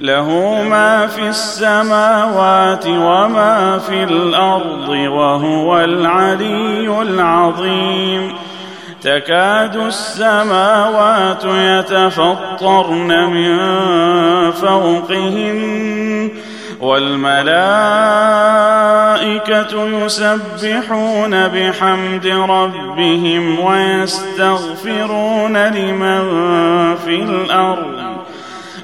له ما في السماوات وما في الأرض وهو العلي العظيم. تكاد السماوات يتفطرن من فوقهن والملائكة يسبحون بحمد ربهم ويستغفرون لمن في الأرض.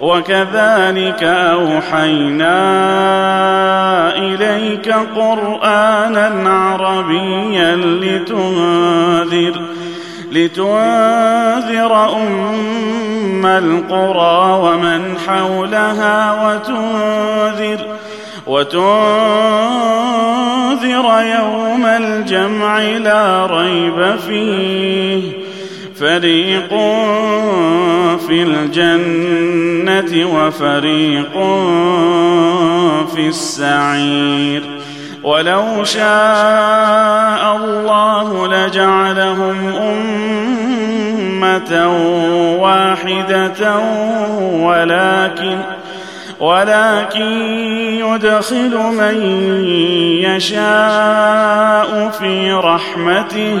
وكذلك أوحينا إليك قرآنا عربيا لتنذر لتنذر أم القرى ومن حولها وتنذر وتنذر يوم الجمع لا ريب فيه فريق في الجنة وفريق في السعير ولو شاء الله لجعلهم أمة واحدة ولكن ولكن يدخل من يشاء في رحمته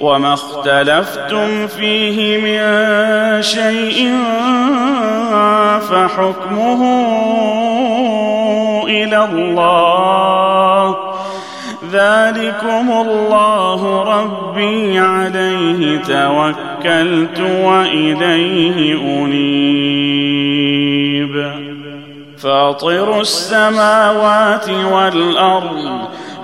وما اختلفتم فيه من شيء فحكمه إلى الله. ذلكم الله ربي عليه توكلت وإليه أنيب. فاطر السماوات والأرض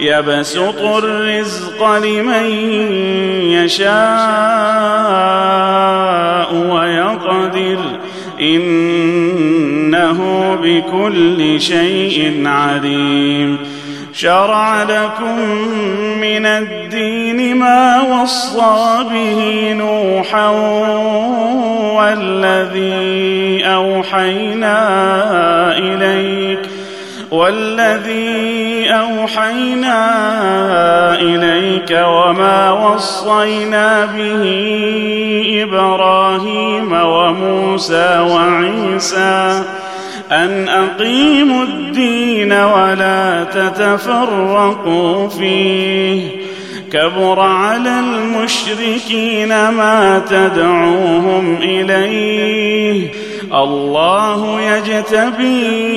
يبسط الرزق لمن يشاء ويقدر. إنه بكل شيء عليم. شرع لكم من الدين ما وصى به نوحا والذي أوحينا إليك والذي أوحينا إليك وما وصينا به إبراهيم وموسى وعيسى أن أقيموا الدين ولا تتفرقوا فيه كبر على المشركين ما تدعوهم إليه الله يجتبي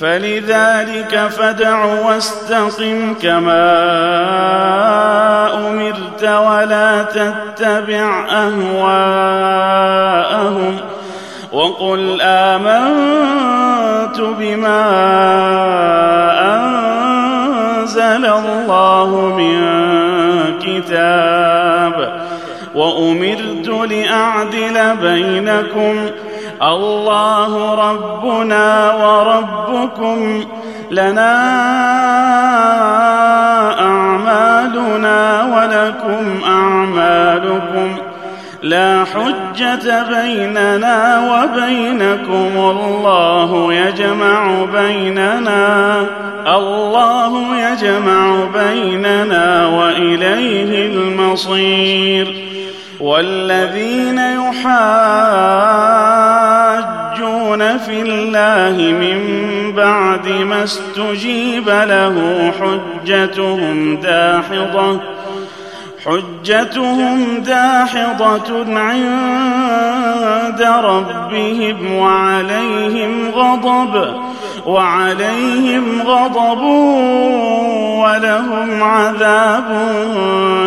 فلذلك فدع واستقم كما أمرت ولا تتبع أهواءهم وقل آمنت بما أنزل الله من كتاب وأمرت لأعدل بينكم الله ربنا وربكم لنا أعمالنا ولكم أعمالكم لا حجة بيننا وبينكم الله يجمع بيننا الله يجمع بيننا وإليه المصير والذين يحاجون في الله من بعد ما استجيب له حجتهم داحضة حجتهم داحضة عند ربهم وعليهم غضب وعليهم غضب ولهم عذاب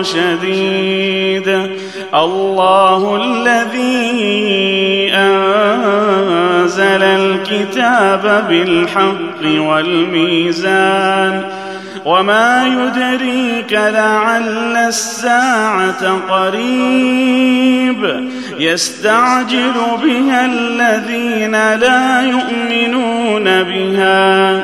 شديد. الله الذي أنزل الكتاب بالحق والميزان وما يدريك لعل الساعة قريب يستعجل بها الذين لا يؤمنون بها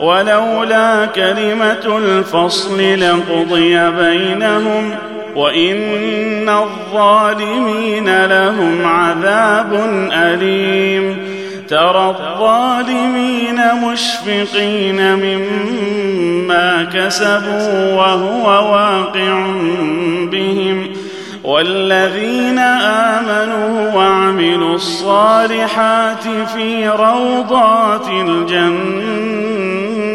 ولولا كلمة الفصل لقضي بينهم وإن الظالمين لهم عذاب أليم ترى الظالمين مشفقين مما كسبوا وهو واقع بهم والذين آمنوا وعملوا الصالحات في روضات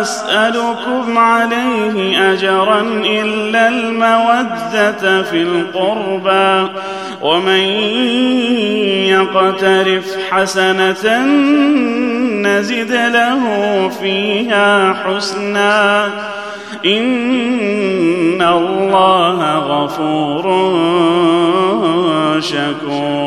أسألكم عليه أجرا إلا المودة في القربى ومن يقترف حسنة نزد له فيها حسنا. إن الله غفور شكور.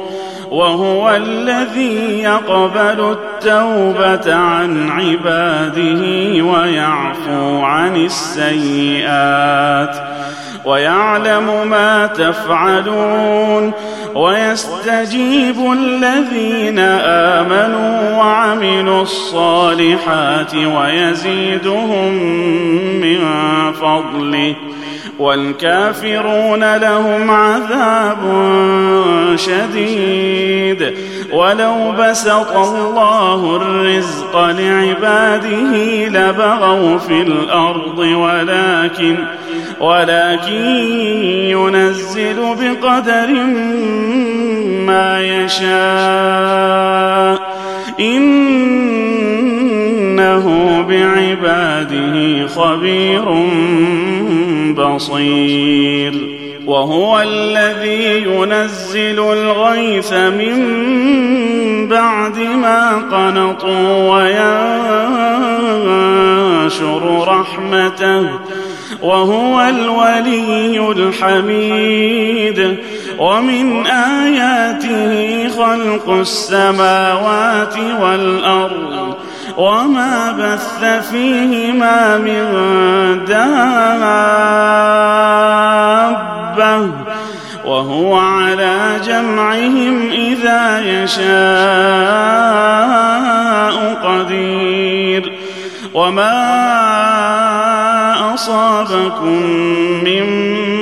وهو الذي يقبل التوبة عن عباده ويعفو عن السيئات ويعلم ما تفعلون ويستجيب الذين آمنوا وعملوا الصالحات ويزيدهم من فضله والكافرون لهم عذاب شديد. ولو بسط الله الرزق لعباده لبغوا في الأرض ولكن ولكن ينزل بقدر ما يشاء. إنه بعباده خبير بصير. وهو الذي ينزل الغيث من بعد ما قنطوا وينشر رحمته. وهو الولي الحميد. ومن آياته خلق السماوات والأرض. وما بث فيهما من دابه وهو على جمعهم اذا يشاء قدير وما اصابكم من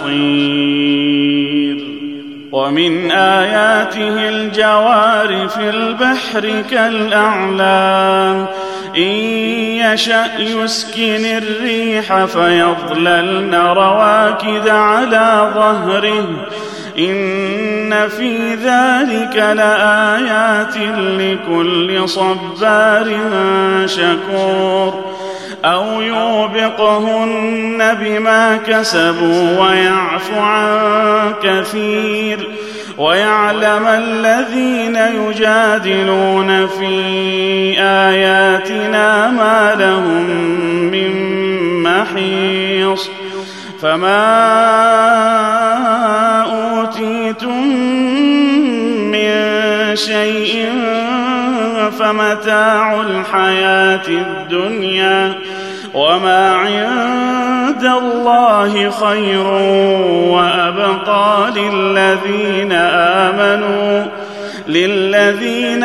نصير ومن آياته الجوار في البحر كالأعلام. إن يشأ يسكن الريح فيظللن رواكد على ظهره. إن في ذلك لآيات لكل صبار شكور. أو يوبقهن بما كسبوا ويعفو عن كثير ويعلم الذين يجادلون في آياتنا ما لهم من محيص فما أوتيتم من شيء فمتاع الحياة الدنيا وما عند الله خير وأبقى للذين آمنوا للذين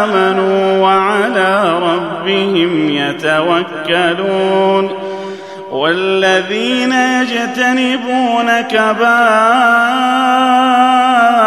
آمنوا وعلى ربهم يتوكلون والذين يجتنبون كبائر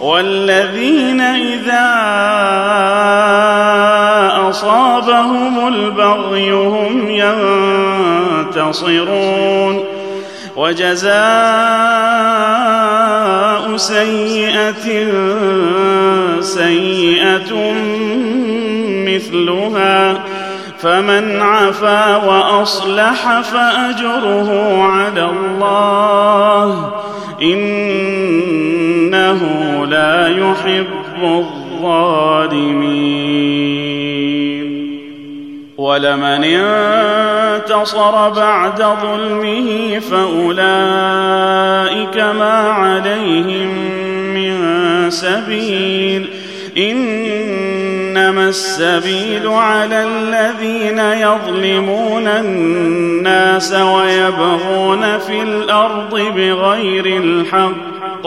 والذين إذا أصابهم البغي هم ينتصرون. وجزاء سيئة سيئة مثلها. فمن عفا وأصلح فأجره على الله. إنه لا يحب الظالمين. ولمن انتصر بعد ظلمه فأولئك ما عليهم من سبيل. إنما السبيل على الذين يظلمون الناس ويبغون في الأرض بغير الحق.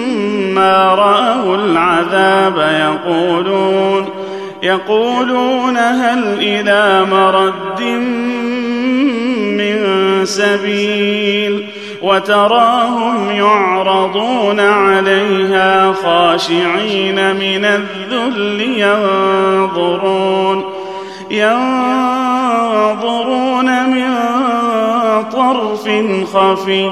راوا العذاب يقولون يقولون هل إلى مرد سبيل وتراهم يعرضون عليها خاشعين من الذل ينظرون ينظرون من طرف خفي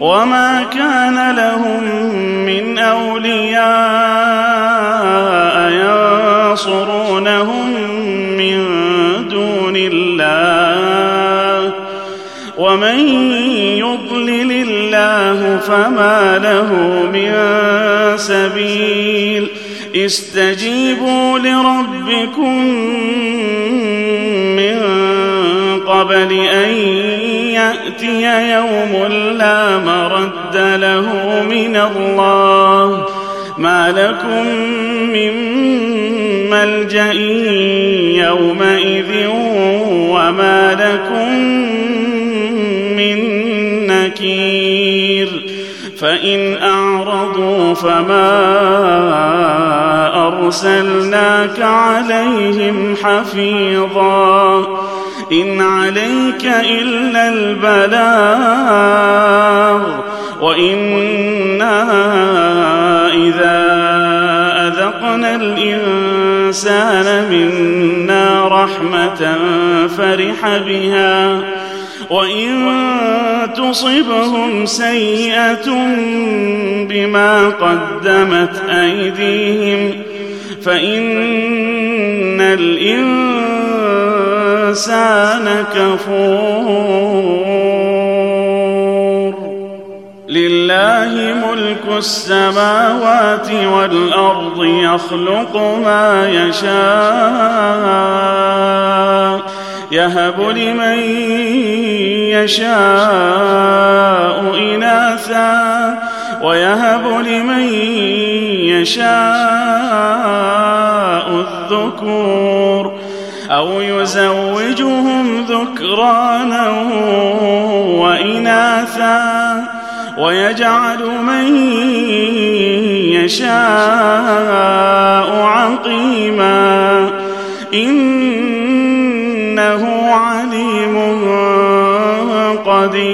وما كان لهم من اولياء ينصرونهم من دون الله ومن يضلل الله فما له من سبيل استجيبوا لربكم قبل ان يأتي يوم لا مرد له من الله. ما لكم من ملجأ يومئذ وما لكم نكير. فإن أعرضوا فما أرسلناك عليهم حفيظا. إن عليك إلا البلاغ وإنا إذا أذقنا الإنسان منا رحمة فرح بها وإن تصبهم سيئة بما قدمت أيديهم فإن الإنسان كفور لله ملك السماوات والأرض يخلق ما يشاء يهب لمن يشاء إناثا ويهب لمن يشاء الذكور. أو يزوجهم ذكرانا وإناثا ويجعل من يشاء عقيما إنه عليم قدير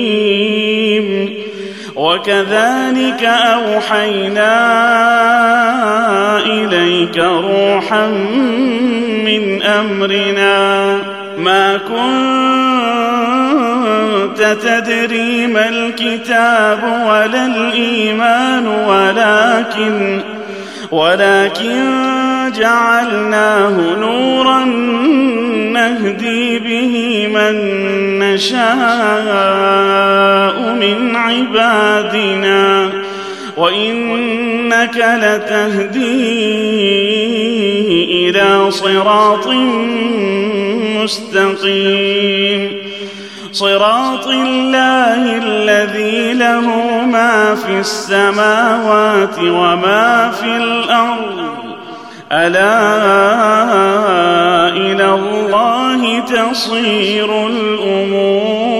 وكذلك أوحينا إليك روحا من أمرنا ما كنت تدري ما الكتاب ولا الإيمان ولكن ولكن جعلناه نورا نهدي به من نشاء من عبادنا وإنك لتهدي إلى صراط مستقيم. صراط الله الذي له ما في السماوات وما في الأرض. ألا إلى الله تصير الأمور